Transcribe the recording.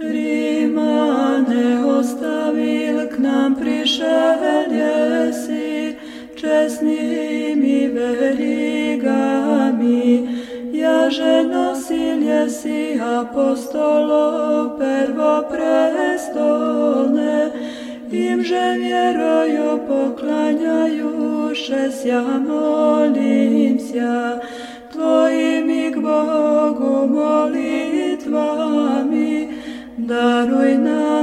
Rima ne ostavil k nam prišel jesi, čestnými verigami, že nosil jesi apostolo prvo prestolne, im že vjeroju poklanjaju sja molim sja, Tvojimi k Bogu Arruinar